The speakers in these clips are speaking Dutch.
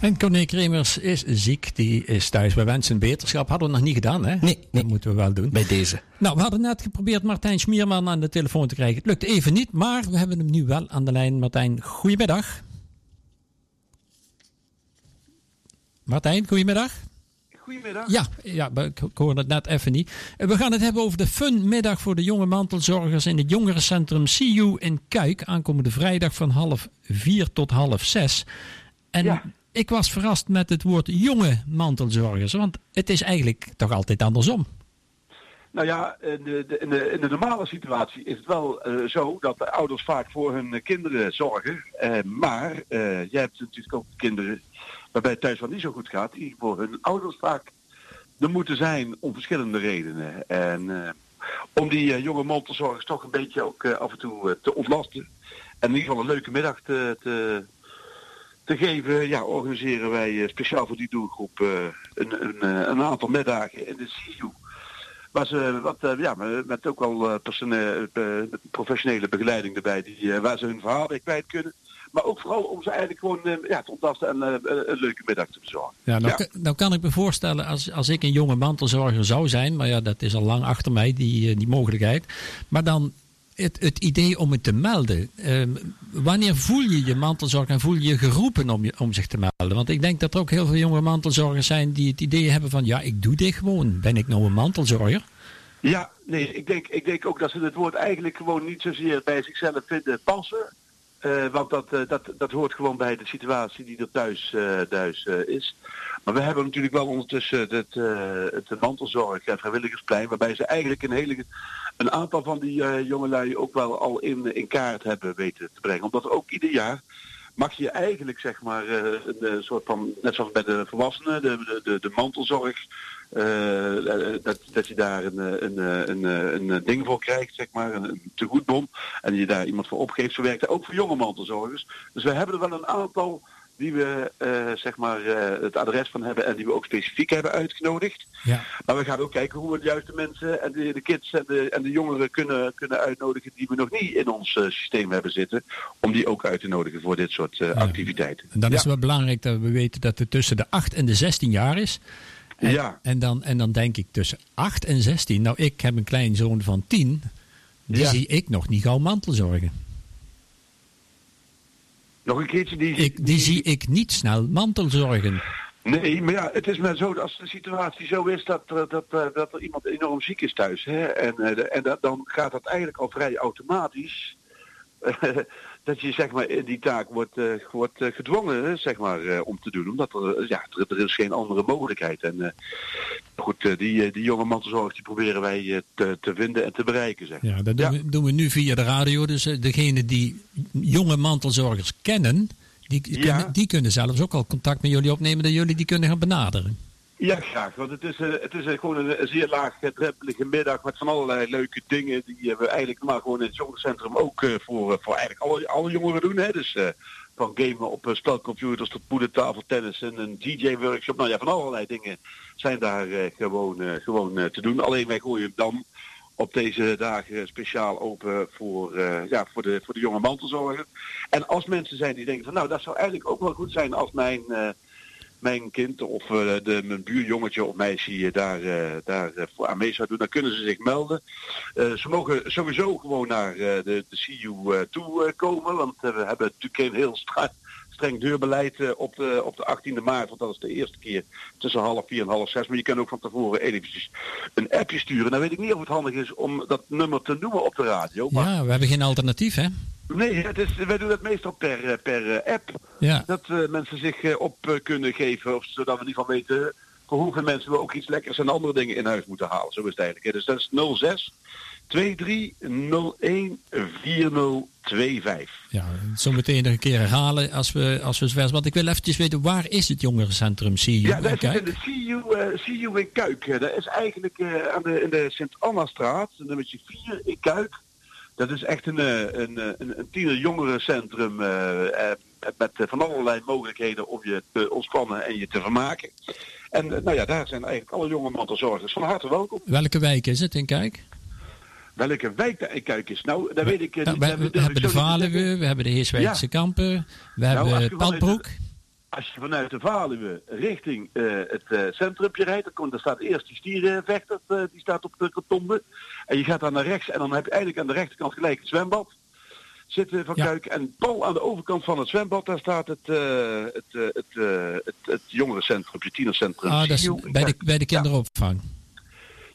En Corné Kremers is ziek, die is thuis. We wensen beterschap. Hadden we nog niet gedaan, hè? Nee, nee. Dat moeten we wel doen. Bij deze. Nou, we hadden net geprobeerd Martijn Schmierman aan de telefoon te krijgen. Het lukt even niet, maar we hebben hem nu wel aan de lijn. Martijn, goedemiddag. Martijn, goedemiddag. Goedemiddag. Ja, ja, ik hoorde het net even niet. We gaan het hebben over de funmiddag voor de jonge mantelzorgers in het jongerencentrum CU in Kuik. Aankomende vrijdag van half vier tot half zes. En Ja. Ik was verrast met het woord jonge mantelzorgers, want het is eigenlijk toch altijd andersom. Nou ja, in de, in, de, in de normale situatie is het wel eh, zo dat de ouders vaak voor hun kinderen zorgen. Eh, maar eh, jij hebt natuurlijk ook kinderen waarbij het thuis wel niet zo goed gaat, die voor hun ouders vaak er moeten zijn om verschillende redenen. En om die jonge mantelzorgers toch een beetje ook af en toe te ontlasten. En in ieder geval een leuke middag te, te, te geven, ja, organiseren wij eh, speciaal voor die doelgroep eh, een, een, eh, een aantal middagen in de CIU. Waar ze wat, ja, met ook wel professionele begeleiding erbij, die, waar ze hun verhaal weer kwijt kunnen. Maar ook vooral om ze eigenlijk gewoon ja, te ontlasten en een leuke middag te bezorgen. Ja, nou, Ja. nou kan ik me voorstellen als, als ik een jonge mantelzorger zou zijn, maar ja, dat is al lang achter mij, die, die mogelijkheid. Maar dan het, het idee om het te melden. Ehm, wanneer voel je je mantelzorger en voel je je geroepen om, je, om zich te melden? Want ik denk dat er ook heel veel jonge mantelzorgers zijn die het idee hebben van, ja, ik doe dit gewoon. Ben ik nou een mantelzorger? Ja, nee, ik denk, ik denk ook dat ze het woord eigenlijk gewoon niet zozeer bij zichzelf vinden passen. Eh, want dat, eh, dat, dat hoort gewoon bij de situatie die er thuis, eh, thuis is. Maar we hebben natuurlijk wel ondertussen het, het mantelzorg en vrijwilligersplein, waarbij ze eigenlijk een hele een aantal van die jongelui ook wel al in, in kaart hebben weten te brengen. Omdat ook ieder jaar mag je eigenlijk zeg maar eh, een eh, soort van, net zoals bij de volwassenen, de, de, de, mantelzorg, eh, dat, dat je daar een, eh, een, eh, een, eh, een, eh, ding voor krijgt, zeg maar, een, tegoedbon. En je daar iemand voor opgeeft. Zo werkt het ook voor jonge mantelzorgers. Dus we hebben er wel een aantal die we eh, zeg maar eh, het adres van hebben en die we ook specifiek hebben uitgenodigd. Ja. Maar we gaan ook kijken hoe we de juiste mensen en de, de kids en de, en de jongeren kunnen, kunnen uitnodigen die we nog niet in ons eh, systeem hebben zitten. Om die ook uit te nodigen voor dit soort activiteiten. En dan is het wel belangrijk dat we weten dat het tussen de 8 en de 16 jaar is. En, Ja. en, dan, en dan denk ik tussen 8 en 16. Nou, ik heb een kleinzoon van 10. Die zie ik nog niet gauw mantelzorgen. Nog een keertje die... Ik, die zie ik niet snel mantelzorgen. Nee, maar ja, het is maar zo dat als de situatie zo is dat, er- dat, eh, dat er iemand enorm ziek is thuis. Hè, en eh, en dat, dan gaat dat eigenlijk al vrij automatisch. dat je zeg maar in die taak wordt, eh, wordt eh, gedwongen zeg maar, eh, om te doen. Omdat er, eh, ja, er, er is geen andere mogelijkheid. En eh, goed, eh, die, eh, die jonge mantelzorgers die proberen wij eh, te, te vinden en te bereiken. Zeg. Ja, dat doen, Ja. We, doen we nu via de radio. Dus degene die jonge mantelzorgers kennen, die, Ja. kunnen, die kunnen zelfs ook al contact met jullie opnemen dat jullie die kunnen gaan benaderen. Ja, graag. Want het is, eh, het is eh, gewoon een, zeer laagdrempelige middag met van allerlei leuke dingen die eh, we eigenlijk maar gewoon in het jongerencentrum ook eh, voor, eh, voor eigenlijk alle, alle jongeren doen. Hè? Dus eh, van gamen op eh, spelcomputers tot poedertafel, tennis en een DJ-workshop. Nou ja, van allerlei dingen zijn daar eh, gewoon, eh, gewoon eh, te doen. Alleen wij gooien dan op deze dagen speciaal open voor, eh, ja, voor, de, voor de jonge mantelzorger. En als mensen zijn die denken van nou, dat zou eigenlijk ook wel goed zijn als mijn... eh, mijn kind of eh, de, mijn buurjongetje of meisje daar, eh, daar eh, aan mee zou doen, dan kunnen ze zich melden. Ze mogen sowieso gewoon naar de, de CU toe komen, want we hebben natuurlijk een heel streng deurbeleid op, de, op de 18e maart, want dat is de eerste keer tussen half vier en half zes. Maar je kan ook van tevoren eventjes een appje sturen. Nou weet ik niet of het handig is om dat nummer te noemen op de radio. Maar Ja, we hebben geen alternatief, hè? Nee, het is, wij doen het meestal per, eh, per eh, app. Ja. Dat eh, mensen zich op kunnen geven, of zodat we in ieder geval weten voor hoeveel mensen we ook iets lekkers en andere dingen in huis moeten halen. Zo is het eigenlijk. Dus dat is 06 2301 4025. Ja, zo meteen nog een keer herhalen als we, als we zover. Want ik wil eventjes weten, waar is het jongerencentrum CU? Ja, dat is in de CU, CU in Kuik. Dat is eigenlijk aan de, in de Sint-Anna-straat, nummertje 4 in Kuik. Dat is echt een, eh, een, eh, een, een tiener-jongerencentrum eh, met van allerlei mogelijkheden om je te ontspannen en je te vermaken. En nou ja, daar zijn eigenlijk alle jonge mantelzorgers van harte welkom. Welke wijk is het in Kijk? Welke wijk in Kuik is? Nou, daar weet ik Nou, niet. we, we hebben de. Valuwe, we hebben de Heerswijkse Kampen, we Nou, hebben Padbroek. Als je vanuit de Valuwe richting uh, het uh, centrumpje rijdt, dan komt, daar staat eerst die stierenvechter, uh, die staat op de rotonde. En je gaat dan naar rechts en dan heb je eigenlijk aan de rechterkant gelijk het zwembad zitten van ja. Kuik. En pal aan de overkant van het zwembad, daar staat het, uh, het, uh, het, uh, het, het jongerencentrum, het tienercentrum. Ah, dat is bij de, bij de kinderopvang.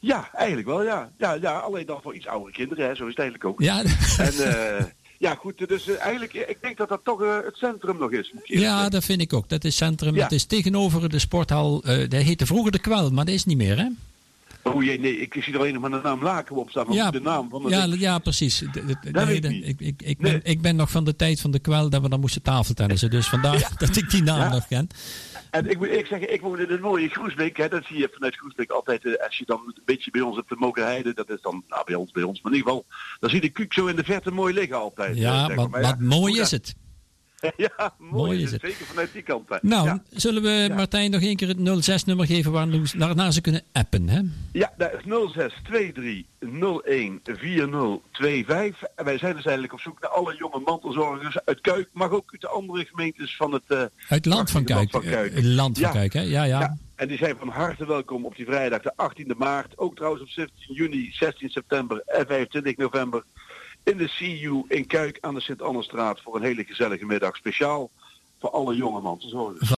Ja. ja, eigenlijk wel, ja. ja. Ja, alleen dan voor iets oudere kinderen, hè. zo is het eigenlijk ook. Ja. En, ja, goed, dus eigenlijk, ik denk dat dat toch het centrum nog is. Ja, dat vind ik ook. Dat is centrum. Ja. Het is tegenover de sporthal, dat heette vroeger de Kwel, maar dat is niet meer, hè? Oh jee, nee, ik zie er alleen nog maar de naam Laken op staan. Ja, de naam van de ja, ja, precies. De, de, dat nee, de, ik, ik, ik, ben, ik ben nog van de tijd van de kwel dat we dan moesten tafeltennissen. Dus vandaar ja. dat ik die naam ja. nog ken. En ik moet ik zeggen, ik woon in een mooie Groesbeek. Hè, dat zie je vanuit Groesbeek altijd. Uh, als je dan een beetje bij ons op de Mokerheide, dat is dan nou, bij ons, bij ons, maar in ieder geval. Dan zie je de kuuk zo in de verte mooi liggen altijd. Ja, wat, maar. wat mooi is het. Ja, mooi, mooi is het. Zeker vanuit die kant. Hè. Nou, ja. zullen we ja. Martijn nog één keer het 06-nummer geven waar naar ze kunnen appen, hè? Ja, dat is 0623014025. En wij zijn dus eigenlijk op zoek naar alle jonge mantelzorgers uit Kuik, maar ook uit de andere gemeentes van het... Uh, uit land van Kuik. Land van Kuik, uh, land van Kuik hè? Ja, ja, ja. En die zijn van harte welkom op die vrijdag de 18e maart. Ook trouwens op 17 juni, 16 september en 25 november in de CU in Kuik aan de Sint-Annestraat voor een hele gezellige middag. Speciaal voor alle jonge mantelzorgers.